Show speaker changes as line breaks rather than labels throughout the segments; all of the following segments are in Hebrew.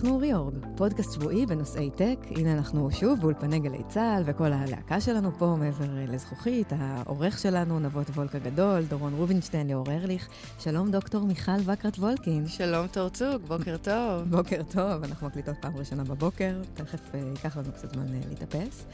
אנחנו ריאורג, פודקאסט שבועי בנושאי טק. הנה אנחנו שוב באולפני גלי צה"ל, וכל הלהקה שלנו פה מעבר לזכוכית, העורך שלנו, נבות וולק הגדול, דורון רובינשטיין, ליאור ארליך. שלום, דוקטור מיכל וקרת וולקין.
שלום, תורצוג, בוקר טוב.
בוקר טוב, אנחנו מקליטות פעם ראשונה בבוקר, תכף אה, ייקח לנו קצת זמן אה, להתאפס.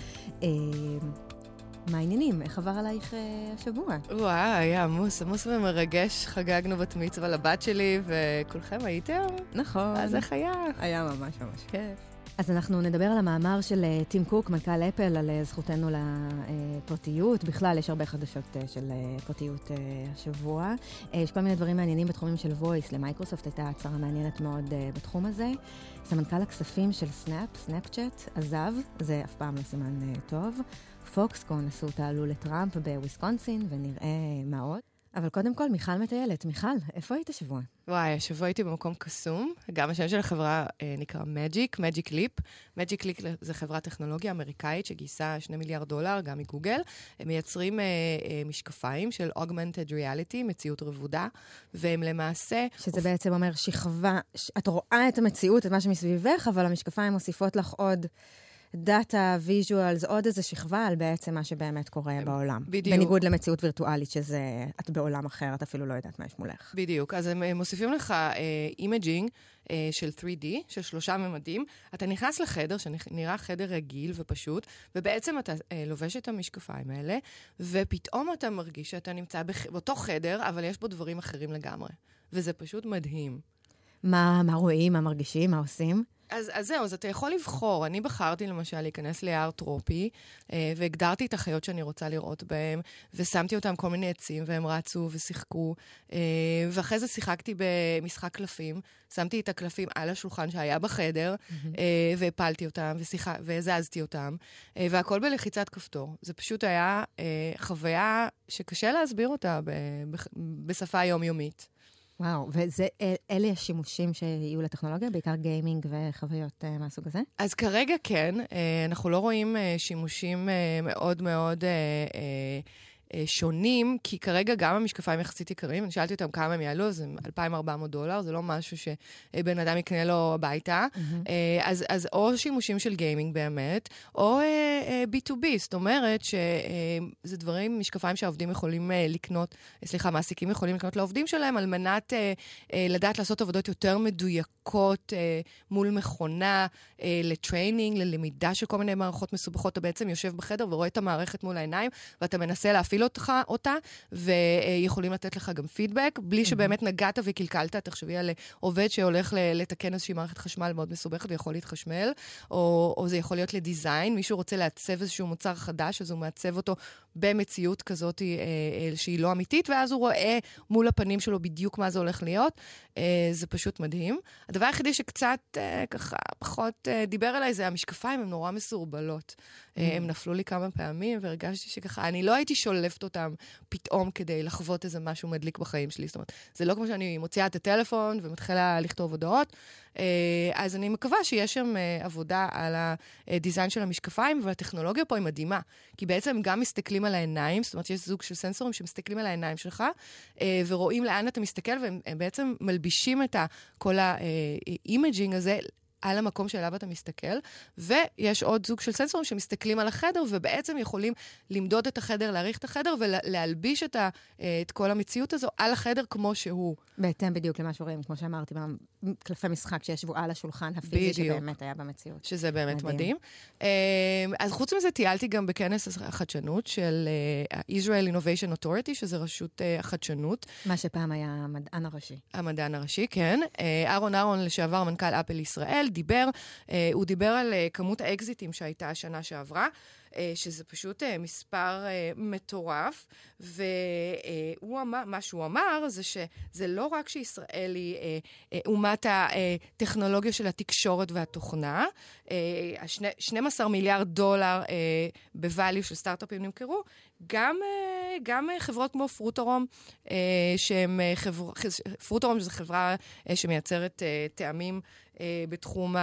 מה העניינים? איך עבר עלייך אה, השבוע?
וואי, היה עמוס, עמוס ומרגש. חגגנו בת מצווה לבת שלי, וכולכם הייתם?
נכון.
אז איך היה?
היה ממש ממש כיף. אז אנחנו נדבר על המאמר של אה, טים קוק, מנכ"ל אפל, על אה, זכותנו לפרטיות. בכלל, יש הרבה חדשות אה, של פרטיות השבוע. יש כל מיני דברים מעניינים בתחומים של voice. למייקרוסופט הייתה הצהרה מעניינת מאוד בתחום הזה. סמנכ"ל הכספים של סנאפ, סנאפצ'אט, עזב, זה אף פעם לא סימן טוב. פוקסקון עשו תעלול לטראמפ בוויסקונסין, ונראה מה עוד. אבל קודם כל, מיכל מטיילת. מיכל, איפה היית השבוע?
וואי, השבוע הייתי במקום קסום. גם השם של החברה אה, נקרא Magic, Magic Leap. Magic Leap זה חברת טכנולוגיה אמריקאית שגייסה 2 מיליארד דולר, גם מגוגל. הם מייצרים אה, אה, משקפיים של Augmented Reality, מציאות רבודה, והם למעשה...
שזה אופ... בעצם אומר שכבה, את רואה את המציאות, את מה שמסביבך, אבל המשקפיים מוסיפות לך עוד... data, visuals, עוד איזה שכבה על בעצם מה שבאמת קורה בעולם. בדיוק. בניגוד למציאות וירטואלית, שזה, את בעולם אחר, את אפילו לא יודעת מה יש מולך.
בדיוק. אז הם מוסיפים לך imaging אה, אה, של 3D, של שלושה ממדים. אתה נכנס לחדר, שנראה חדר רגיל ופשוט, ובעצם אתה אה, לובש את המשקפיים האלה, ופתאום אתה מרגיש שאתה נמצא בח... באותו חדר, אבל יש בו דברים אחרים לגמרי. וזה פשוט מדהים.
מה, מה רואים, מה מרגישים, מה עושים?
אז, אז זהו, אז אתה יכול לבחור. אני בחרתי למשל להיכנס ליער טרופי, אה, והגדרתי את החיות שאני רוצה לראות בהם, ושמתי אותם כל מיני עצים, והם רצו ושיחקו. אה, ואחרי זה שיחקתי במשחק קלפים, שמתי את הקלפים על השולחן שהיה בחדר, mm-hmm. אה, והפלתי אותם, ושיח... והזזתי אותם, אה, והכל בלחיצת כפתור. זה פשוט היה אה, חוויה שקשה להסביר אותה ב, ב, בשפה יומיומית.
וואו, ואלה השימושים שיהיו לטכנולוגיה, בעיקר גיימינג וחוויות uh, מהסוג הזה?
אז כרגע כן, uh, אנחנו לא רואים uh, שימושים uh, מאוד מאוד... Uh, uh, שונים, כי כרגע גם המשקפיים יחסית יקרים, אני שאלתי אותם כמה הם יעלו, זה 2,400 דולר, זה לא משהו שבן אדם יקנה לו הביתה. Mm-hmm. אז, אז או שימושים של גיימינג באמת, או B2B, זאת אומרת שזה דברים, משקפיים שהעובדים יכולים לקנות, סליחה, מעסיקים יכולים לקנות לעובדים שלהם על מנת לדעת לעשות עבודות יותר מדויקות מול מכונה, ל training, ללמידה של כל מיני מערכות מסובכות. אתה בעצם יושב בחדר ורואה את המערכת מול העיניים, ואתה מנסה להפעיל... להפעיל אותך, אותה, ויכולים לתת לך גם פידבק, בלי שבאמת נגעת וקלקלת. תחשבי על עובד שהולך לתקן איזושהי מערכת חשמל מאוד מסובכת ויכול להתחשמל, או, או זה יכול להיות ל design, מישהו רוצה לעצב איזשהו מוצר חדש, אז הוא מעצב אותו במציאות כזאת אה, אה, שהיא לא אמיתית, ואז הוא רואה מול הפנים שלו בדיוק מה זה הולך להיות. אה, זה פשוט מדהים. הדבר היחידי שקצת ככה פחות דיבר אליי זה המשקפיים, הן נורא מסורבלות. Mm. הם נפלו לי כמה פעמים, והרגשתי שככה, אני לא הייתי שולפת אותם פתאום כדי לחוות איזה משהו מדליק בחיים שלי. זאת אומרת, זה לא כמו שאני מוציאה את הטלפון ומתחילה לכתוב הודעות. אז אני מקווה שיש שם עבודה על הדיזיין של המשקפיים, והטכנולוגיה פה היא מדהימה. כי בעצם גם מסתכלים על העיניים, זאת אומרת, יש זוג של סנסורים שמסתכלים על העיניים שלך, אה, ורואים לאן אתה מסתכל, והם בעצם מלבישים את כל ה imaging הזה על המקום שאליו אתה מסתכל, ויש עוד זוג של סנסורים שמסתכלים על החדר, ובעצם יכולים למדוד את החדר, להעריך את החדר ולהלביש את, ה, אה, את כל המציאות הזו על החדר כמו שהוא.
בהתאם בדיוק למה שרואים, כמו שאמרתי, קלפי משחק שישבו על השולחן הפיזי שבאמת היה במציאות.
שזה באמת מדהים. מדהים. אה, אז חוץ מזה, טיילתי גם בכנס החדשנות של אה, Israel Innovation Authority, שזה רשות החדשנות.
מה שפעם היה המדען הראשי.
המדען הראשי, כן. אהרון אהרון, לשעבר מנכ"ל אפל ישראל, דיבר, אה, הוא דיבר על אה, כמות האקזיטים שהייתה השנה שעברה. אה, שזה פשוט מספר מטורף, והוא אמר, מה שהוא אמר זה שזה לא רק שישראל היא אומת הטכנולוגיה של התקשורת והתוכנה, 12 מיליארד דולר בvalue של סטארט-אפים נמכרו, גם, גם חברות כמו פרוטורום, שהם חברה, פרוטורום זו חברה שמייצרת טעמים בתחום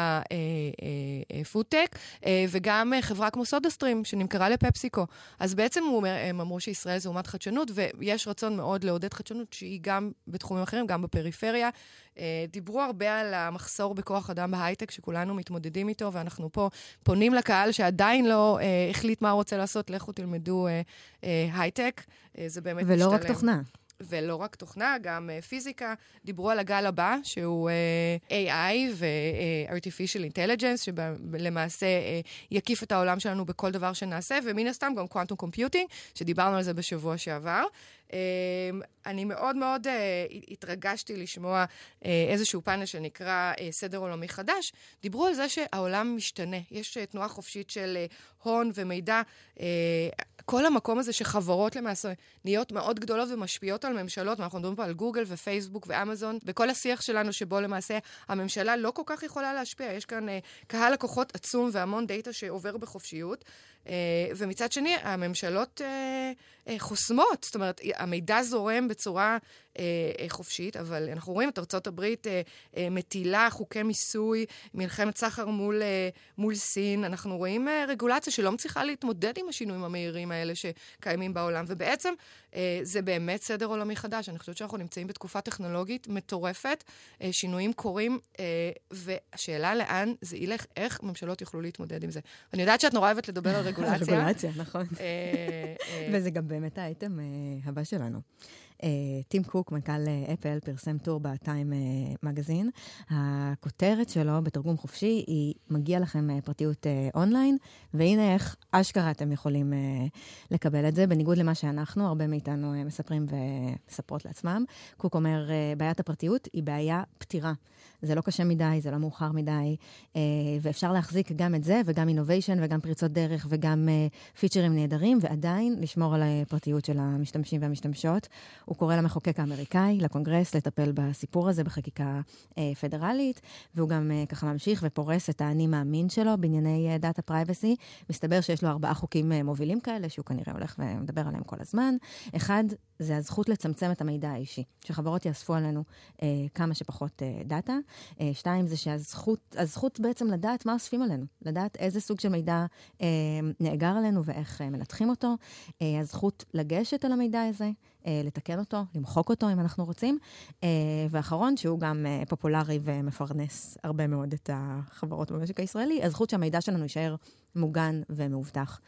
הפודטק, וגם חברה כמו סודה סטרים, שנמכרה לפפסיקו. אז בעצם הם אמרו שישראל זה אומת חדשנות, ויש רצון מאוד לעודד חדשנות שהיא גם בתחומים אחרים, גם בפריפריה. אה, דיברו הרבה על המחסור בכוח אדם בהייטק, שכולנו מתמודדים איתו, ואנחנו פה פונים לקהל שעדיין לא אה, החליט מה הוא רוצה לעשות, לכו תלמדו אה, אה, הייטק. אה, זה באמת
ולא משתלם. ולא רק תוכנה.
ולא רק תוכנה, גם uh, פיזיקה. דיברו על הגל הבא, שהוא AI ו-artificial intelligence, שלמעשה יקיף את העולם שלנו בכל דבר שנעשה, ומן הסתם גם quantum computing, שדיברנו על זה בשבוע שעבר. אני מאוד מאוד התרגשתי לשמוע איזשהו פאנל שנקרא סדר עולמי חדש. דיברו על זה שהעולם משתנה. יש תנועה חופשית של הון ומידע. כל המקום הזה שחברות למעשה נהיות מאוד גדולות ומשפיעות על ממשלות, ואנחנו מדברים פה על גוגל ופייסבוק ואמזון, וכל השיח שלנו שבו למעשה הממשלה לא כל כך יכולה להשפיע. יש כאן uh, קהל לקוחות עצום והמון דאטה שעובר בחופשיות. Uh, ומצד שני, הממשלות uh, uh, חוסמות, זאת אומרת, המידע זורם בצורה חופשית, אבל אנחנו רואים את ארצות הברית uh, uh, מטילה חוקי מיסוי, מלחמת סחר מול, uh, מול סין, אנחנו רואים uh, רגולציה שלא מצליחה להתמודד עם השינויים המהירים האלה שקיימים בעולם, ובעצם uh, זה באמת סדר עולמי חדש. אני חושבת שאנחנו נמצאים בתקופה טכנולוגית מטורפת, uh, שינויים קורים, uh, והשאלה לאן זה ילך, איך ממשלות יוכלו להתמודד עם זה. אני יודעת שאת נורא אוהבת לדבר על רגולציה.
רגולציה, נכון. אה, אה. וזה גם באמת האייטם אה, הבא שלנו. טים קוק, מנכ"ל אפל, פרסם טור בטיים מגזין. הכותרת שלו בתרגום חופשי היא מגיע לכם פרטיות אונליין, והנה איך אשכרה אתם יכולים לקבל את זה, בניגוד למה שאנחנו, הרבה מאיתנו מספרים ומספרות לעצמם. קוק אומר, בעיית הפרטיות היא בעיה פתירה. זה לא קשה מדי, זה לא מאוחר מדי, אה, ואפשר להחזיק גם את זה, וגם innovation, וגם פריצות דרך, וגם אה, פיצ'רים נהדרים, ועדיין לשמור על הפרטיות של המשתמשים והמשתמשות. הוא קורא למחוקק האמריקאי, לקונגרס, לטפל בסיפור הזה בחקיקה אה, פדרלית, והוא גם ככה ממשיך ופורס את האני מאמין שלו בענייני data privacy. מסתבר שיש לו ארבעה חוקים מובילים כאלה, שהוא כנראה הולך ומדבר עליהם כל הזמן. אחד, זה הזכות לצמצם את המידע האישי, שחברות יאספו עלינו אה, כמה שפחות אה, דאטה. אה, שתיים, זה שהזכות הזכות בעצם לדעת מה אוספים עלינו, לדעת איזה סוג של מידע אה, נאגר עלינו ואיך אה, מנתחים אותו. אה, הזכות לגשת על המידע הזה, אה, לתקן אותו, למחוק אותו אם אנחנו רוצים. אה, ואחרון, שהוא גם אה, פופולרי ומפרנס הרבה מאוד את החברות במשק הישראלי, הזכות שהמידע שלנו יישאר מוגן ומאובטח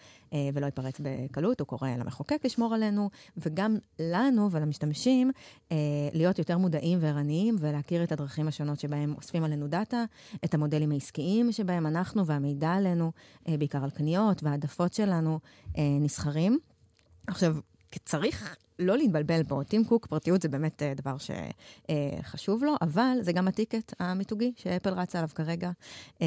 ולא ייפרץ בקלות. הוא קורא למחוקק לשמור עלינו, וגם לנו ולמשתמשים להיות יותר מודעים וערניים ולהכיר את הדרכים השונות שבהם אוספים עלינו דאטה, את המודלים העסקיים שבהם אנחנו והמידע עלינו, בעיקר על קניות והעדפות שלנו, נסחרים. עכשיו, צריך לא להתבלבל פה. טים קוק, פרטיות זה באמת uh, דבר שחשוב uh, לו, אבל זה גם הטיקט המיתוגי שאפל רצה עליו כרגע, uh,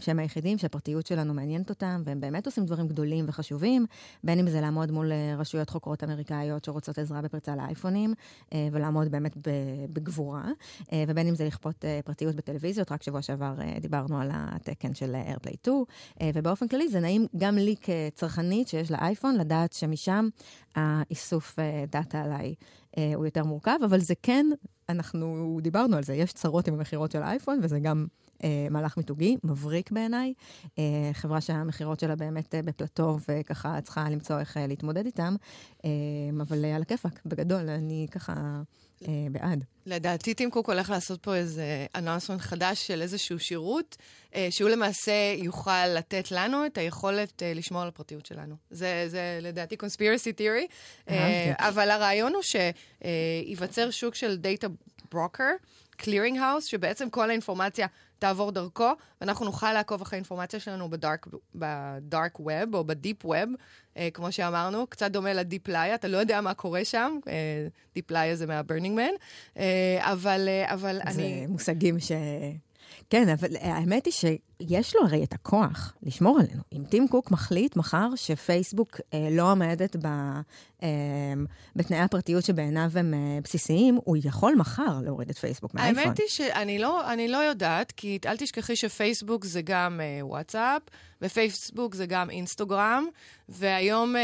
שהם היחידים שהפרטיות שלנו מעניינת אותם, והם באמת עושים דברים גדולים וחשובים, בין אם זה לעמוד מול רשויות חוקרות אמריקאיות שרוצות עזרה בפריצה לאייפונים, ולעמוד באמת בגבורה, ובין אם זה לכפות פרטיות בטלוויזיות, רק שבוע שעבר דיברנו על התקן של AirPlay 2, uh, ובאופן כללי זה נעים גם לי כצרכנית שיש לה אייפון, לדעת שמשם האיסוף דאטה עליי אה, הוא יותר מורכב, אבל זה כן, אנחנו דיברנו על זה, יש צרות עם המכירות של האייפון, וזה גם מהלך מיתוגי, מבריק בעיניי. אה, חברה שהמכירות שלה באמת אה, בפלטו, וככה צריכה למצוא איך אה, להתמודד איתם, אה, אבל אה, על הכיפאק, בגדול, אני ככה... אה, בעד.
לדעתי טים קוק הולך לעשות פה איזה announcement חדש של איזשהו שירות, אה, שהוא למעשה יוכל לתת לנו את היכולת אה, לשמור על הפרטיות שלנו. זה, זה לדעתי תיאורי, אה, אבל הרעיון הוא שייווצר שוק של data broker, clearing house, שבעצם כל האינפורמציה תעבור דרכו, ואנחנו נוכל לעקוב אחרי האינפורמציה שלנו ב dark, ב dark web או ב deep web, אה, כמו שאמרנו, קצת דומה ל deep playa, אתה לא יודע מה קורה שם, אה, deep playa זה מהברנינג מן, אה, אבל, אה, אבל
זה
אני...
זה מושגים ש... כן, אבל האמת היא שיש לו הרי את הכוח לשמור עלינו. אם טים קוק מחליט מחר שפייסבוק אה, לא עומדת ב, אה, בתנאי הפרטיות שבעיניו הם אה, בסיסיים, הוא יכול מחר להוריד את פייסבוק מהאייפון.
האמת היא שאני לא, לא יודעת, כי אל תשכחי שפייסבוק זה גם אה, וואטסאפ, ופייסבוק זה גם אינסטגרם, והיום אה,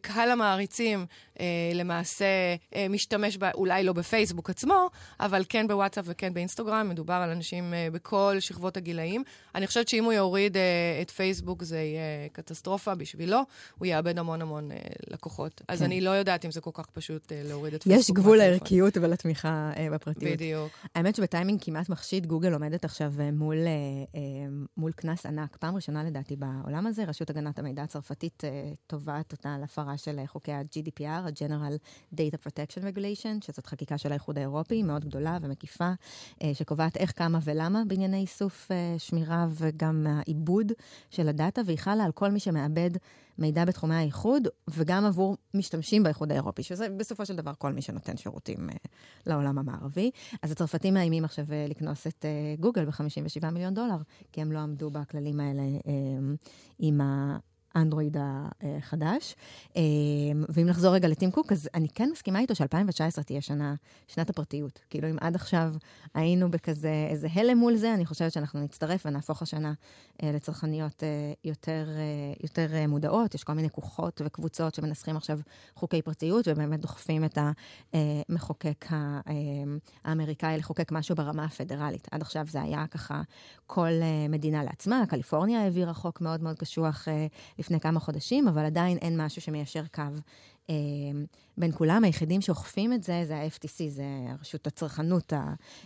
קהל המעריצים אה, למעשה אה, משתמש ב, אולי לא בפייסבוק עצמו, אבל כן בוואטסאפ וכן באינסטגרם, מדובר על אנשים אה, בכל שכבות הגילאים. אני חושבת שאם הוא יוריד uh, את פייסבוק, זה יהיה קטסטרופה בשבילו, הוא יאבד המון המון uh, לקוחות. כן. אז אני לא יודעת אם זה כל כך פשוט uh, להוריד את פייסבוק.
יש גבול לערכיות ולתמיכה uh, בפרטיות.
בדיוק.
האמת שבטיימינג כמעט מחשיד, גוגל עומדת עכשיו מול, uh, uh, מול קנס ענק. פעם ראשונה לדעתי בעולם הזה, רשות הגנת המידע הצרפתית uh, תובעת אותה על הפרה של uh, חוקי ה-GDPR, ה-General Data Protection Regulation, שזאת חקיקה של האיחוד האירופי, מאוד גדולה ומקיפה, uh, שקובעת איך, כמה ולמה בענייני איסוף, uh, שמירה וגם העיבוד של הדאטה, והיא חלה על כל מי שמאבד מידע בתחומי האיחוד, וגם עבור משתמשים באיחוד האירופי, שזה בסופו של דבר כל מי שנותן שירותים uh, לעולם המערבי. אז הצרפתים מאיימים עכשיו uh, לקנוס את uh, גוגל ב-57 מיליון דולר, כי הם לא עמדו בכללים האלה uh, עם ה... האנדרואיד החדש. אמ, ואם נחזור רגע לטים קוק, אז אני כן מסכימה איתו ש-2019 תהיה שנה, שנת הפרטיות. כאילו, אם עד עכשיו היינו בכזה איזה הלם מול זה, אני חושבת שאנחנו נצטרף ונהפוך השנה אה, לצרכניות אה, יותר, אה, יותר מודעות. יש כל מיני כוחות וקבוצות שמנסחים עכשיו חוקי פרטיות, ובאמת דוחפים את המחוקק האמריקאי לחוקק משהו ברמה הפדרלית. עד עכשיו זה היה ככה כל מדינה לעצמה. קליפורניה העבירה חוק מאוד מאוד קשוח לפני כמה חודשים, אבל עדיין אין משהו שמיישר קו אה, בין כולם. היחידים שאוכפים את זה, זה ה-FTC, זה רשות הצרכנות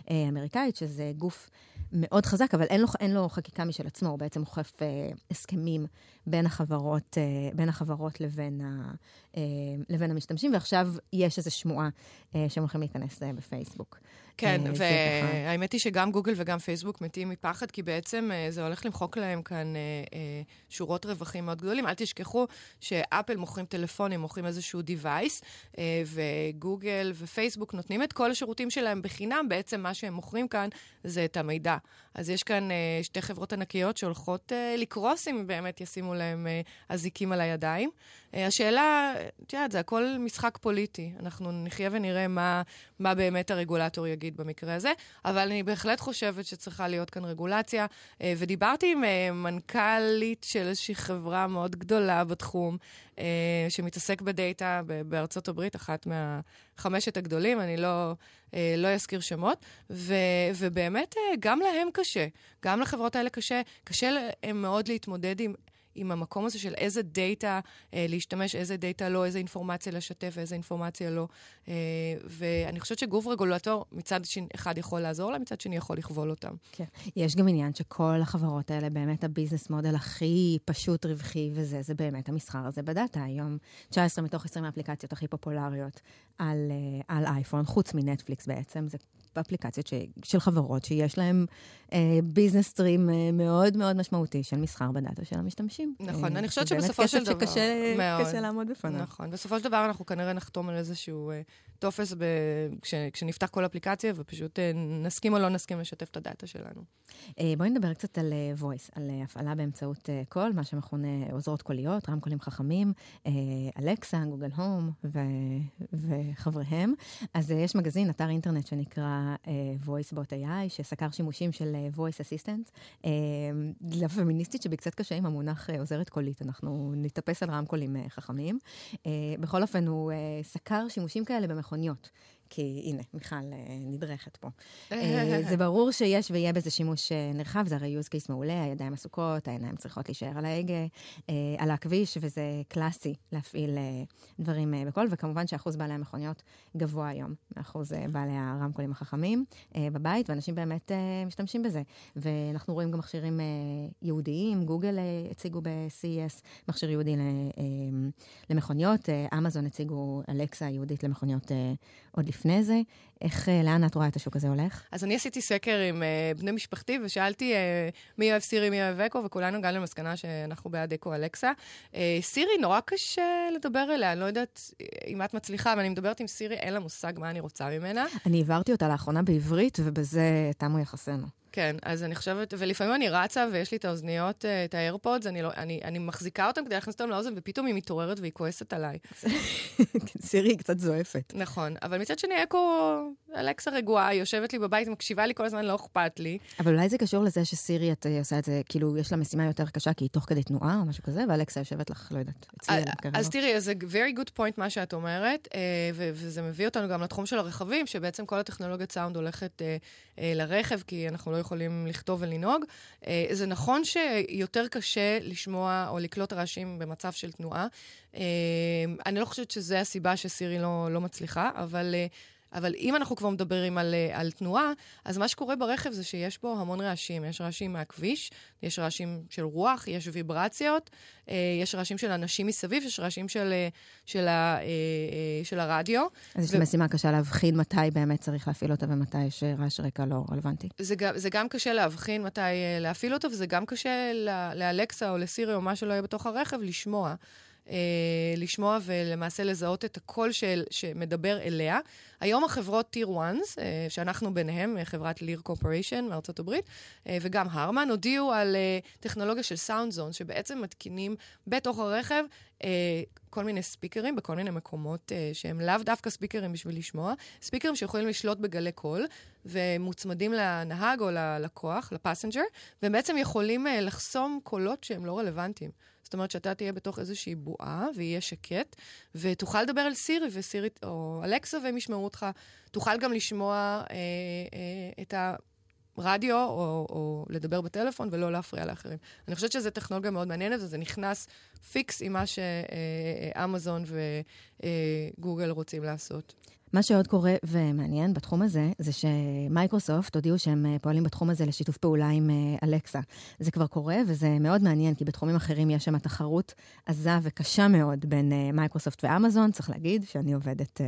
האמריקאית, שזה גוף מאוד חזק, אבל אין לו, אין לו חקיקה משל עצמו, הוא בעצם אוכף אה, הסכמים בין החברות, אה, בין החברות לבין, ה, אה, לבין המשתמשים, ועכשיו יש איזו שמועה אה, שהם הולכים להיכנס בפייסבוק.
כן, והאמת היא שגם גוגל וגם פייסבוק מתים מפחד, כי בעצם זה הולך למחוק להם כאן שורות רווחים מאוד גדולים. אל תשכחו שאפל מוכרים טלפונים, מוכרים איזשהו device, וגוגל ופייסבוק נותנים את כל השירותים שלהם בחינם, בעצם מה שהם מוכרים כאן זה את המידע. אז יש כאן שתי חברות ענקיות שהולכות לקרוס אם באמת ישימו להם אזיקים על הידיים. השאלה, את יודעת, זה הכל משחק פוליטי. אנחנו נחיה ונראה מה, מה באמת הרגולטור יגיד. במקרה הזה, אבל אני בהחלט חושבת שצריכה להיות כאן רגולציה. אה, ודיברתי עם אה, מנכ"לית של איזושהי חברה מאוד גדולה בתחום, אה, שמתעסק ב data בארצות הברית, אחת מהחמשת הגדולים, אני לא, לא אזכיר שמות, ו, ובאמת גם להם קשה, גם לחברות האלה קשה, קשה להם מאוד להתמודד עם עם המקום הזה של איזה data אה, להשתמש, איזה data לא, איזה אינפורמציה לשתף ואיזה אינפורמציה לא. אה, ואני חושבת שגוף רגולטור מצד אחד יכול לעזור להם, מצד שני יכול לכבול אותם.
כן. יש גם עניין שכל החברות האלה, באמת ה business model הכי פשוט, רווחי וזה, זה באמת המסחר הזה ב data. היום 19 מתוך 20 האפליקציות הכי פופולריות על, אה, על אייפון, חוץ מנטפליקס בעצם, זה אפליקציות ש, של חברות שיש להן אה, business stream אה, מאוד מאוד משמעותי של מסחר ב data של המשתמשים.
נכון, אה, אני חושבת שבסופו של דבר...
זה באמת כסף שקשה לעמוד בפניו.
נכון, בסופו של דבר אנחנו כנראה נחתום על איזשהו אה, טופס ב... כש, כשנפתח כל אפליקציה, ופשוט אה, נסכים או לא נסכים לשתף את ה data שלנו.
אה, בואי נדבר קצת על אה, voice, על אה, הפעלה באמצעות אה, קול, מה שמכונה עוזרות קוליות, רמקולים חכמים, אה, אלקסה, גוגל הום ו, וחבריהם. אז אה, יש מגזין, אתר אינטרנט שנקרא אה, voice.bot AI, שסקר שימושים של אה, voice assistant. אה, לפמיניסטית שבי קצת קשה עם המונח אה, עוזרת קולית, אנחנו נתאפס על רמקולים חכמים. בכל אופן, הוא סקר שימושים כאלה במכוניות. כי הנה, מיכל אה, נדרכת פה. אה, זה ברור שיש ויהיה בזה שימוש אה, נרחב, זה הרי use case מעולה, הידיים עסוקות, העיניים צריכות להישאר על ההגה, על הכביש, וזה קלאסי להפעיל דברים בקול, וכמובן שאחוז בעלי המכוניות גבוה היום מאחוז בעלי הרמקולים החכמים בבית, ואנשים באמת משתמשים בזה. ואנחנו רואים גם מכשירים יהודיים, גוגל הציגו ב-CES מכשיר יהודי למכוניות, אמזון הציגו אלקסה יהודית למכוניות עוד לפני זה. איך, אה, לאן את רואה את השוק הזה הולך?
אז אני עשיתי סקר עם uh, בני משפחתי ושאלתי uh, מי אוהב סירי, מי אוהב אקו, וכולנו הגענו למסקנה שאנחנו בעד אקו אלקסה. Uh, סירי, נורא קשה לדבר אליה, אני לא יודעת אם את מצליחה, אבל אני מדברת עם סירי, אין לה מושג מה אני רוצה ממנה.
אני העברתי אותה לאחרונה בעברית, ובזה תמו יחסינו.
כן, אז אני חושבת, ולפעמים אני רצה ויש לי את האוזניות, את האיירפודס, אני, לא, אני, אני מחזיקה אותם כדי להכניס אותם לאוזן, ופתאום היא מתעוררת והיא כועסת עליי.
סירי היא קצת זועפת.
נכון, אבל מצד שני, אקו, אלכסה רגועה, יושבת לי בבית, מקשיבה לי כל הזמן, לא אכפת לי.
אבל אולי זה קשור לזה שסירי, את אה, עושה את זה, כאילו, יש לה משימה יותר קשה, כי היא תוך כדי תנועה או משהו כזה, ואלכסה יושבת לך, לא יודעת, אצלי.
אז תראי, זה very good point מה שאת אומרת, וזה מביא אותנו גם לתחום של הרכבים, שבעצם כל הטכנולוגיית סאונד הולכת לרכב, כי אנחנו לא יכולים לכתוב ולנהוג. זה נכון שיותר קשה לשמוע או לקלוט רעשים במצב של תנועה. אני לא חושבת שזו הסיבה שסירי לא, לא מצליחה, אבל... אבל אם אנחנו כבר מדברים על, אה, על תנועה, אז מה שקורה ברכב זה שיש בו המון רעשים. יש רעשים מהכביש, יש רעשים של רוח, יש ויברציות, אה, יש רעשים של אנשים מסביב, יש רעשים של, אה, של, ה, של הרדיו.
אז ו... יש לי משימה קשה להבחין מתי באמת צריך להפעיל אותה ומתי יש רעש רקע לא רלוונטי.
זה, זה גם קשה להבחין מתי להפעיל אותו, וזה גם קשה לאלקסה או לסירי או מה שלא יהיה בתוך הרכב לשמוע. אה, לשמוע ולמעשה לזהות את הקול של, שמדבר אליה. היום החברות טיר 1, אה, שאנחנו ביניהם, אה, חברת ליר קורפוריישן מארצות הברית, וגם הרמן, הודיעו על טכנולוגיה של סאונד זון, שבעצם מתקינים בתוך הרכב כל מיני ספיקרים בכל מיני מקומות שהם לאו דווקא ספיקרים בשביל לשמוע, ספיקרים שיכולים לשלוט בגלי קול, ומוצמדים לנהג או ללקוח, ל passenger, והם בעצם יכולים לחסום קולות שהם לא רלוונטיים. זאת אומרת שאתה תהיה בתוך איזושהי בועה ויהיה שקט, ותוכל לדבר על סירי וסירי, או אלכסה והם ישמעו אותך. תוכל גם לשמוע אה, אה, את הרדיו או, או לדבר בטלפון ולא להפריע לאחרים. אני חושבת שזו טכנולוגיה מאוד מעניינת וזה נכנס פיקס עם מה שאמזון וגוגל רוצים לעשות.
מה שעוד קורה ומעניין בתחום הזה, זה שמייקרוסופט הודיעו שהם אה, פועלים בתחום הזה לשיתוף פעולה עם אה, אלקסה. זה כבר קורה וזה מאוד מעניין, כי בתחומים אחרים יש שם תחרות עזה וקשה מאוד בין אה, מייקרוסופט ואמזון. צריך להגיד שאני עובדת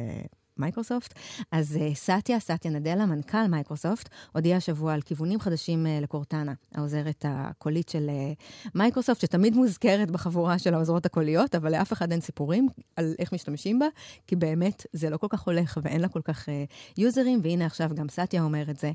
מייקרוסופט. אז אה, סאטיה, סאטיה נדלה, מנכ"ל מייקרוסופט, הודיע השבוע על כיוונים חדשים אה, לקורטנה, העוזרת הקולית של אה, מייקרוסופט, שתמיד מוזכרת בחבורה של העוזרות הקוליות, אבל לאף אחד אין סיפורים על איך משתמשים בה, כי באמת זה לא כל כך הולך ואין לה כל כך יוזרים, והנה עכשיו גם סאטיה אומר את זה,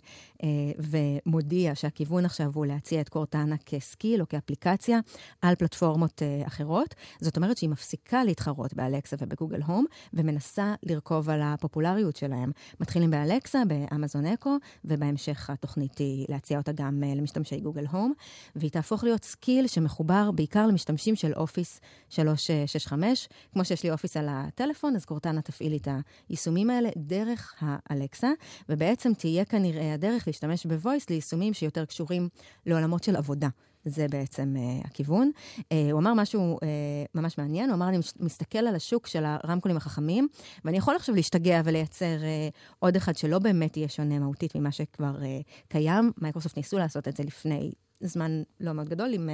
ומודיע שהכיוון עכשיו הוא להציע את קורטנה כ skill או כאפליקציה על פלטפורמות אחרות. זאת אומרת שהיא מפסיקה להתחרות באלקסה ובגוגל הום, ומנסה לרכוב על ה... הפופולריות שלהם. מתחילים באלקסה, באמזון אקו, ובהמשך התוכנית היא להציע אותה גם אה, למשתמשי גוגל הום, והיא תהפוך להיות skill שמחובר בעיקר למשתמשים של אופיס 365. כמו שיש לי אופיס על הטלפון, אז קורטנה תפעיל את היישומים האלה דרך האלקסה, ובעצם תהיה כנראה הדרך להשתמש ב voice ליישומים שיותר קשורים לעולמות של עבודה. זה בעצם אה, הכיוון. אה, הוא אמר משהו אה, ממש מעניין, הוא אמר, אני מסתכל על השוק של הרמקולים החכמים, ואני יכול עכשיו להשתגע ולייצר אה, עוד אחד שלא באמת יהיה שונה מהותית ממה שכבר אה, קיים. מייקרוסופט ניסו לעשות את זה לפני זמן לא מאוד גדול עם,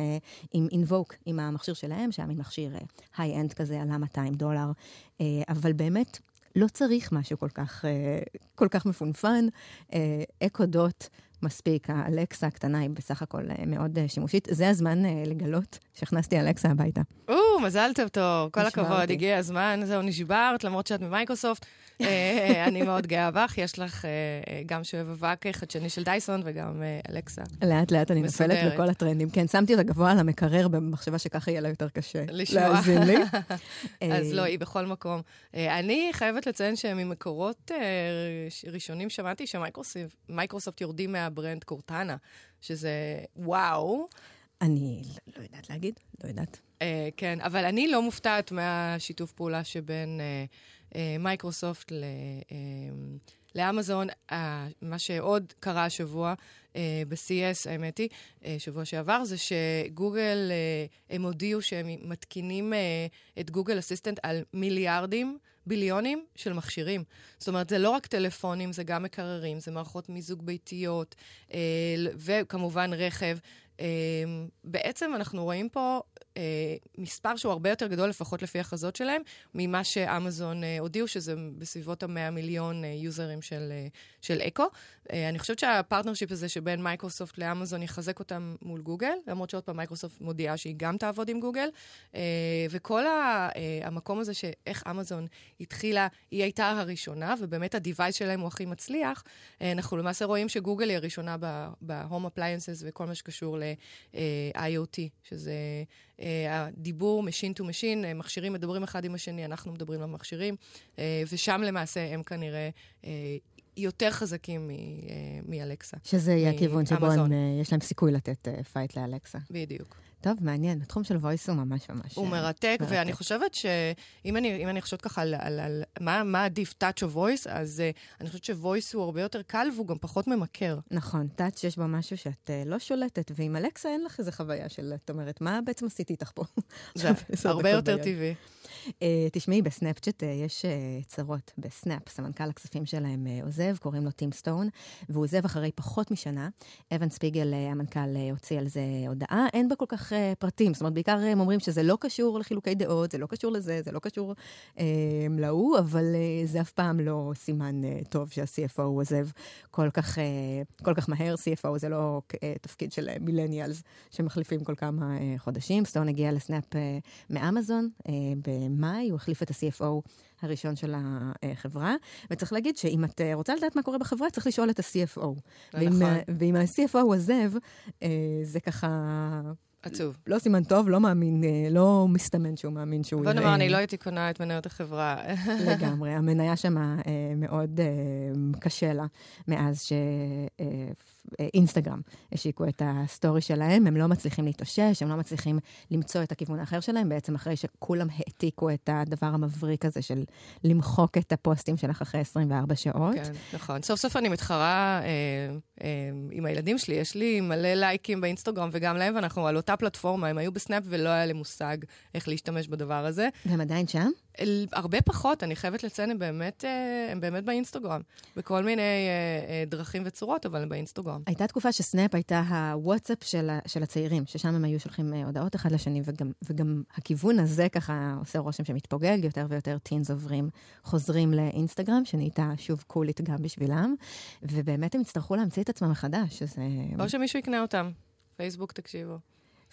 עם Invoke, עם המכשיר שלהם, שהיה מין מכשיר high-end כזה, עלה 200 דולר, אבל באמת לא צריך משהו כל כך, כל כך מפונפן. אקו דוט. מספיק, האלקסה הקטנה היא בסך הכל אה, מאוד אה, שימושית. זה הזמן אה, לגלות שהכנסתי אלקסה הביתה.
או, מזל טוב טוב, כל הכבוד, הגיע הזמן, זהו, נשברת, למרות שאת ממייקרוסופט. אני מאוד גאה בך, יש לך גם שואב אבק חדשני של דייסון וגם אלקסה.
לאט לאט אני נופלת לכל הטרנדים. כן, שמתי אותה גבוה על המקרר במחשבה שככה יהיה לה יותר קשה להאזין לי.
אז לא, היא בכל מקום. אני חייבת לציין שממקורות ראשונים שמעתי שמייקרוסופט יורדים מה... ה brand Cortana, שזה וואו.
אני לא יודעת להגיד, לא יודעת. Uh,
כן, אבל אני לא מופתעת מהשיתוף פעולה שבין uh, uh, Microsoft uh, לאמזון, uh, מה שעוד קרה השבוע uh, ב-CS, האמת היא, uh, שבוע שעבר, זה שגוגל, uh, הם הודיעו שהם מתקינים uh, את גוגל אסיסטנט על מיליארדים ביליונים של מכשירים. זאת אומרת, זה לא רק טלפונים, זה גם מקררים, זה מערכות מיזוג ביתיות, אה, וכמובן רכב. אה, בעצם אנחנו רואים פה אה, מספר שהוא הרבה יותר גדול, לפחות לפי הכרזות שלהם, ממה שאמזון אה, הודיעו, שזה בסביבות ה-100 מיליון אה, users של, אה, של אקו. אה, אני חושבת שה partnership הזה שבין Microsoft ל Amazon יחזק אותם מול גוגל, למרות שעוד פעם מייקרוסופט מודיעה שהיא גם תעבוד עם גוגל. אה, וכל ה, אה, המקום הזה שאיך אמזון התחילה, היא הייתה הראשונה, ובאמת ה-device שלהם הוא הכי מצליח, אה, אנחנו למעשה רואים שגוגל היא הראשונה ב-home appliances וכל מה שקשור ל-IoT, שזה... אה, הדיבור machine to machine, אה, מכשירים מדברים אחד עם השני, אנחנו מדברים למכשירים, אה, ושם למעשה הם כנראה יותר חזקים מאלקסה.
שזה יהיה הכיוון שבו הם, יש להם סיכוי לתת fight לאלקסה.
בדיוק.
טוב, מעניין. התחום של voice הוא ממש ממש...
הוא מרתק, מרתק. ואני חושבת שאם אני, אני חושבת ככה על, על, על מה, מה עדיף, touch או voice, אז uh, אני חושבת ש-voice הוא הרבה יותר קל והוא גם פחות ממכר.
נכון, touch יש בו משהו שאת uh, לא שולטת, ועם אלכסה אין לך איזה חוויה של, את אומרת, מה בעצם עשיתי איתך פה?
זה הרבה יותר טבעי.
Uh, תשמעי, בסנאפצ'אט uh, יש uh, צרות בסנאפ, סמנכ"ל הכספים שלהם uh, עוזב, קוראים לו טים סטון, והוא עוזב אחרי פחות משנה. אבן ספיגל, uh, המנכ"ל, uh, הוציא על זה הודעה. אין בה כל כך uh, פרטים, זאת אומרת, בעיקר הם אומרים שזה לא קשור לחילוקי דעות, זה לא קשור לזה, זה לא קשור uh, להוא, אבל uh, זה אף פעם לא סימן uh, טוב שה-CFO עוזב כל כך, uh, כל כך מהר. CFO זה לא uh, תפקיד של מילניאלס שמחליפים כל כמה uh, חודשים. סטון הגיע לסנאפ uh, מאמזון. Uh, במאי, הוא החליף את ה-CFO הראשון של החברה, וצריך להגיד שאם את אה, רוצה לדעת מה קורה בחברה, צריך לשאול את ה-CFO. ואם, נכון. ואם ה-CFO עוזב, אה, זה ככה...
עצוב.
לא סימן טוב, לא מאמין, אה, לא מסתמן שהוא מאמין שהוא...
בוא נאמר, אני לא הייתי קונה את מניות החברה.
לגמרי, המניה שמה מאוד קשה לה מאז ש... אינסטגרם השיקו את ה story שלהם, הם לא מצליחים להתאושש, הם לא מצליחים למצוא את הכיוון האחר שלהם, בעצם אחרי שכולם העתיקו את הדבר המבריק הזה של למחוק את הפוסטים שלך אחרי 24 שעות.
כן, נכון. סוף סוף אני מתחרה אה, אה, עם הילדים שלי, יש לי מלא לייקים באינסטגרם וגם להם, ואנחנו על אותה פלטפורמה, הם היו בסנאפ ולא היה לי מושג איך להשתמש בדבר הזה.
והם עדיין שם?
הרבה פחות, אני חייבת לציין, הם באמת, אה, הם באמת באינסטגרם, בכל מיני אה, אה, דרכים וצורות, אבל הם באינסטגרם.
הייתה תקופה שסנאפ הייתה הוואטסאפ של, של הצעירים, ששם הם היו שולחים הודעות אחד לשני, וגם, וגם הכיוון הזה ככה עושה רושם שמתפוגג, יותר ויותר טינס עוברים, חוזרים לאינסטגרם, שנהייתה שוב קולית גם בשבילם, ובאמת הם יצטרכו להמציא את עצמם מחדש, שזה...
או שמישהו יקנה אותם. פייסבוק, תקשיבו.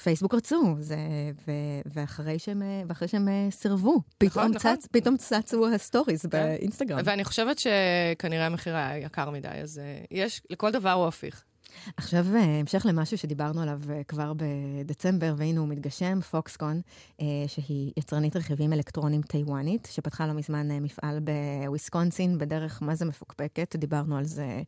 פייסבוק רצו, זה, ו, ואחרי שהם, ואחרי שהם אה, סירבו, פתאום, נכון, צץ, נכון. פתאום צצו ה stories כן. באינסטגרם.
ואני חושבת שכנראה המחיר היה יקר מדי, אז אה, יש, לכל דבר הוא הפיך.
עכשיו, אה, המשך למשהו שדיברנו עליו כבר בדצמבר, והנה הוא מתגשם, פוקסקון, שהיא יצרנית רכיבים אלקטרונים טיוואנית, שפתחה לא מזמן מפעל בוויסקונסין, בדרך מה זה מפוקפקת, דיברנו על זה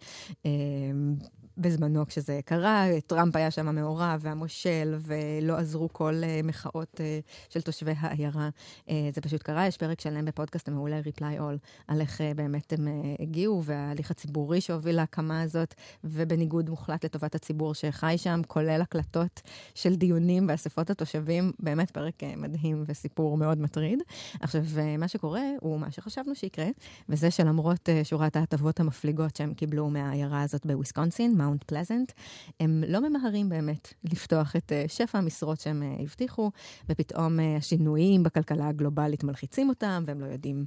בזמנו כשזה קרה, טראמפ היה שם מעורב, והמושל, ולא עזרו כל uh, מחאות uh, של תושבי העיירה. Uh, זה פשוט קרה, יש פרק שלם בפודקאסט המעולה Reply All, על איך באמת הם הגיעו, וההליך הציבורי שהוביל להקמה הזאת, ובניגוד מוחלט לטובת הציבור שחי שם, כולל הקלטות של דיונים באספות התושבים, באמת פרק מדהים וסיפור מאוד מטריד. עכשיו, מה שקורה הוא מה שחשבנו שיקרה, וזה שלמרות שורת ההטבות המפליגות שהם קיבלו מהעיירה הזאת בוויסקונסין, מאונט פלזנט, הם לא ממהרים באמת לפתוח את uh, שפע המשרות שהם uh, הבטיחו, ופתאום uh, השינויים בכלכלה הגלובלית מלחיצים אותם, והם לא יודעים,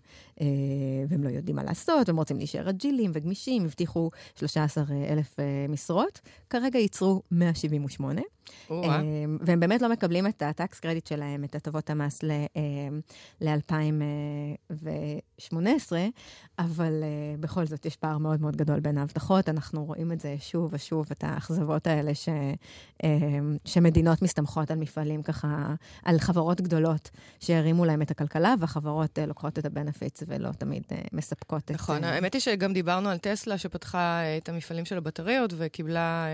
והם לא יודעים מה לעשות, הם רוצים להישאר אג'ילים וגמישים, הבטיחו 13,000 uh, משרות, כרגע ייצרו 178. והם באמת לא מקבלים את ה tax credit שלהם, את הטבות המס ל-2018, אבל בכל זאת יש פער מאוד מאוד גדול בין ההבטחות. אנחנו רואים את זה שוב ושוב, את האכזבות האלה ש, שמדינות מסתמכות על מפעלים ככה, על חברות גדולות שהרימו להם את הכלכלה, והחברות לוקחות את הבנפיטס ולא תמיד מספקות
את... נכון, האמת היא שגם דיברנו על טסלה שפתחה את המפעלים של הבטריות וקיבלה,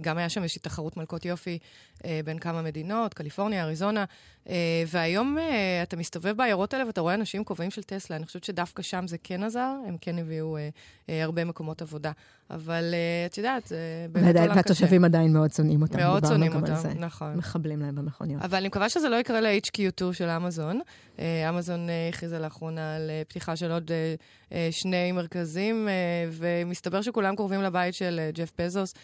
גם היה שם איזושהי תחרות מלכות יופי אה, בין כמה מדינות, קליפורניה, אריזונה, אה, והיום אה, אתה מסתובב בעיירות האלה ואתה רואה אנשים כובעים של טסלה. אני חושבת שדווקא שם זה כן עזר, הם כן הביאו אה, אה, הרבה מקומות עבודה. אבל אה, את יודעת, זה באמת עולם
קשה. והתושבים עדיין מאוד שונאים אותם.
מאוד שונאים אותם, נכון.
מחבלים להם במכוניות.
אבל אני מקווה שזה לא יקרה ל-HQ2 של אמזון. אמזון הכריזה לאחרונה על פתיחה של עוד שני מרכזים, ומסתבר שכולם קרובים לבית של ג'ף בזוס.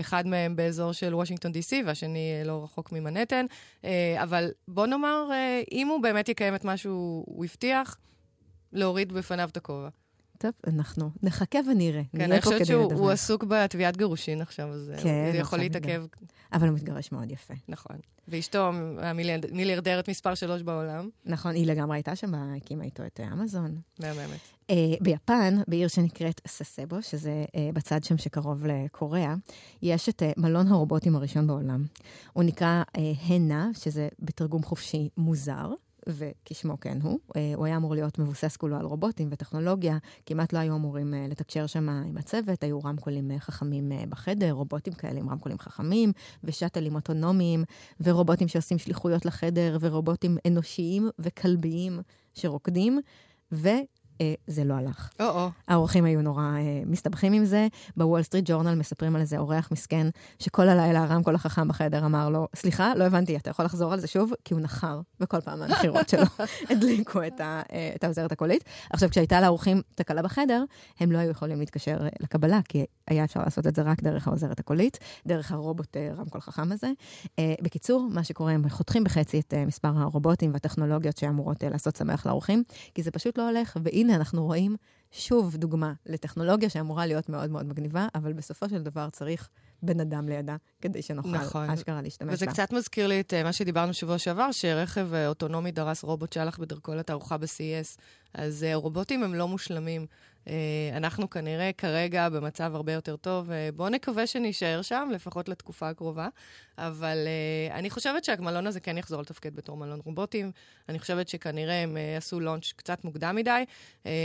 אחד מהם באזור של וושינגטון די.סי והשני אה, לא רחוק ממנהטן. אה, אבל בוא נאמר, אה, אם הוא באמת יקיים את מה שהוא הבטיח, להוריד בפניו את הכובע.
טוב, אנחנו נחכה ונראה.
כן, אני חושבת שהוא עסוק בתביעת גירושין עכשיו, אז כן, זה יכול להתעכב.
אבל הוא מתגרש מאוד יפה.
נכון. ואשתו המיליארדרת מספר שלוש בעולם.
נכון, היא לגמרי הייתה שם, הקימה איתו את אמזון.
מהממת.
Uh, ביפן, בעיר שנקראת ססבו, שזה uh, בצד שם שקרוב לקוריאה, יש את uh, מלון הרובוטים הראשון בעולם. הוא נקרא uh, הנה, שזה בתרגום חופשי מוזר, וכשמו כן הוא. אה, הוא היה אמור להיות מבוסס כולו על רובוטים וטכנולוגיה, כמעט לא היו אמורים אה, לתקשר שם עם הצוות, היו רמקולים אה, חכמים בחדר, רובוטים כאלה עם רמקולים חכמים, ושאטלים אוטונומיים, ורובוטים שעושים שליחויות לחדר, ורובוטים אנושיים וכלביים שרוקדים, ו... אה, זה לא הלך.
או-או.
האורחים היו נורא אה, מסתבכים עם זה. בוול סטריט ג'ורנל מספרים על איזה אורח מסכן, שכל הלילה הרמקול החכם בחדר אמר לו, סליחה, לא הבנתי, אתה יכול לחזור על זה שוב? כי הוא נחר, וכל פעם הנחירות שלו הדליקו את, ה, אה, את העוזרת הקולית. עכשיו, כשהייתה לאורחים תקלה בחדר, הם לא היו יכולים להתקשר אה, לקבלה, כי היה אפשר לעשות את זה רק דרך העוזרת הקולית, דרך הרובוט אה, רמקול חכם הזה. אה, בקיצור, מה שקורה, הם חותכים בחצי את אה, מספר הרובוטים והטכנולוגיות שאמורות אה, לעשות שמח לאורחים, כי זה פשוט לא הולך, והנה, הנה אנחנו רואים שוב דוגמה לטכנולוגיה שאמורה להיות מאוד מאוד מגניבה, אבל בסופו של דבר צריך בן אדם לידה, כדי שנוכל נכון. אשכרה להשתמש בה.
וזה קצת מזכיר לי את uh, מה שדיברנו שבוע שעבר, שרכב uh, אוטונומי דרס רובוט שהלך בדרכו לתערוכה ב-CES. אז uh, רובוטים הם לא מושלמים. Uh, אנחנו כנראה כרגע במצב הרבה יותר טוב, uh, בואו נקווה שנישאר שם, לפחות לתקופה הקרובה. אבל uh, אני חושבת שהמלון הזה כן יחזור לתפקד בתור מלון רובוטים. אני חושבת שכנראה הם עשו launch קצת מוקדם מדי.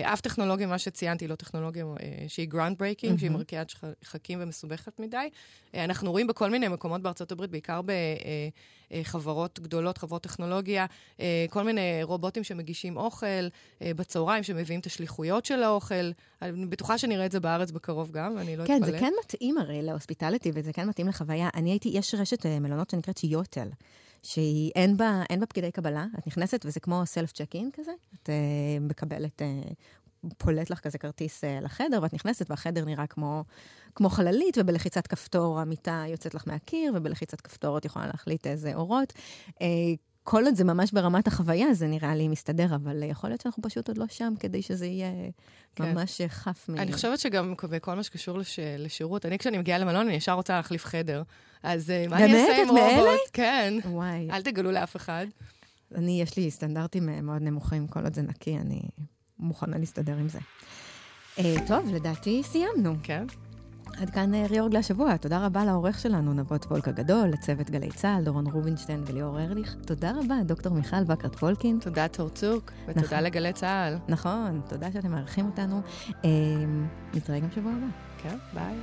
אף טכנולוגיה, מה שציינתי, לא טכנולוגיה שהיא ground breaking, mm-hmm. שהיא מרקיעת שחקים ומסובכת מדי. אנחנו רואים בכל מיני מקומות בארצות הברית, בעיקר בחברות גדולות, חברות טכנולוגיה, כל מיני רובוטים שמגישים אוכל בצהריים, שמביאים את השליחויות של האוכל. אני בטוחה שנראה את זה בארץ בקרוב גם, אני לא
כן, אתפלא. כן, זה כן מתאים הרי ל hospitality, וזה כן מתאים לחוויה. אני הייתי, יש רשת uh, מלונות שנקראת Yotel. שהיא, אין בה, אין בה פקידי קבלה, את נכנסת וזה כמו סלף צ'ק אין כזה, את uh, מקבלת, uh, פולט לך כזה כרטיס uh, לחדר, ואת נכנסת והחדר נראה כמו, כמו חללית, ובלחיצת כפתור המיטה יוצאת לך מהקיר, ובלחיצת כפתור את יכולה להחליט איזה אורות. Uh, כל עוד זה ממש ברמת החוויה, זה נראה לי מסתדר, אבל יכול להיות שאנחנו פשוט עוד לא שם כדי שזה יהיה כן. ממש חף
מ... אני חושבת שגם בכל מה שקשור לש... לשירות, אני כשאני מגיעה למלון, אני ישר רוצה להחליף חדר. אז אה, מה אני אעשה עם רובוט? מאלה? כן. וואי. אל תגלו לאף אחד.
אני, יש לי סטנדרטים אה, מאוד נמוכים, כל עוד זה נקי, אני מוכנה להסתדר עם זה. טוב, לדעתי סיימנו.
כן.
עד כאן אה, ריאורג להשבוע. תודה רבה לעורך שלנו, נבות וולק הגדול, לצוות גלי צה"ל, דורון רובינשטיין וליאור ארליך. תודה רבה, דוקטור מיכל וקרת פולקין.
תודה, תור צוק, ותודה נכון, לגלי צה"ל.
נכון, תודה שאתם מארחים אותנו. אה, נתראה גם שבוע הבא.
כן, ביי.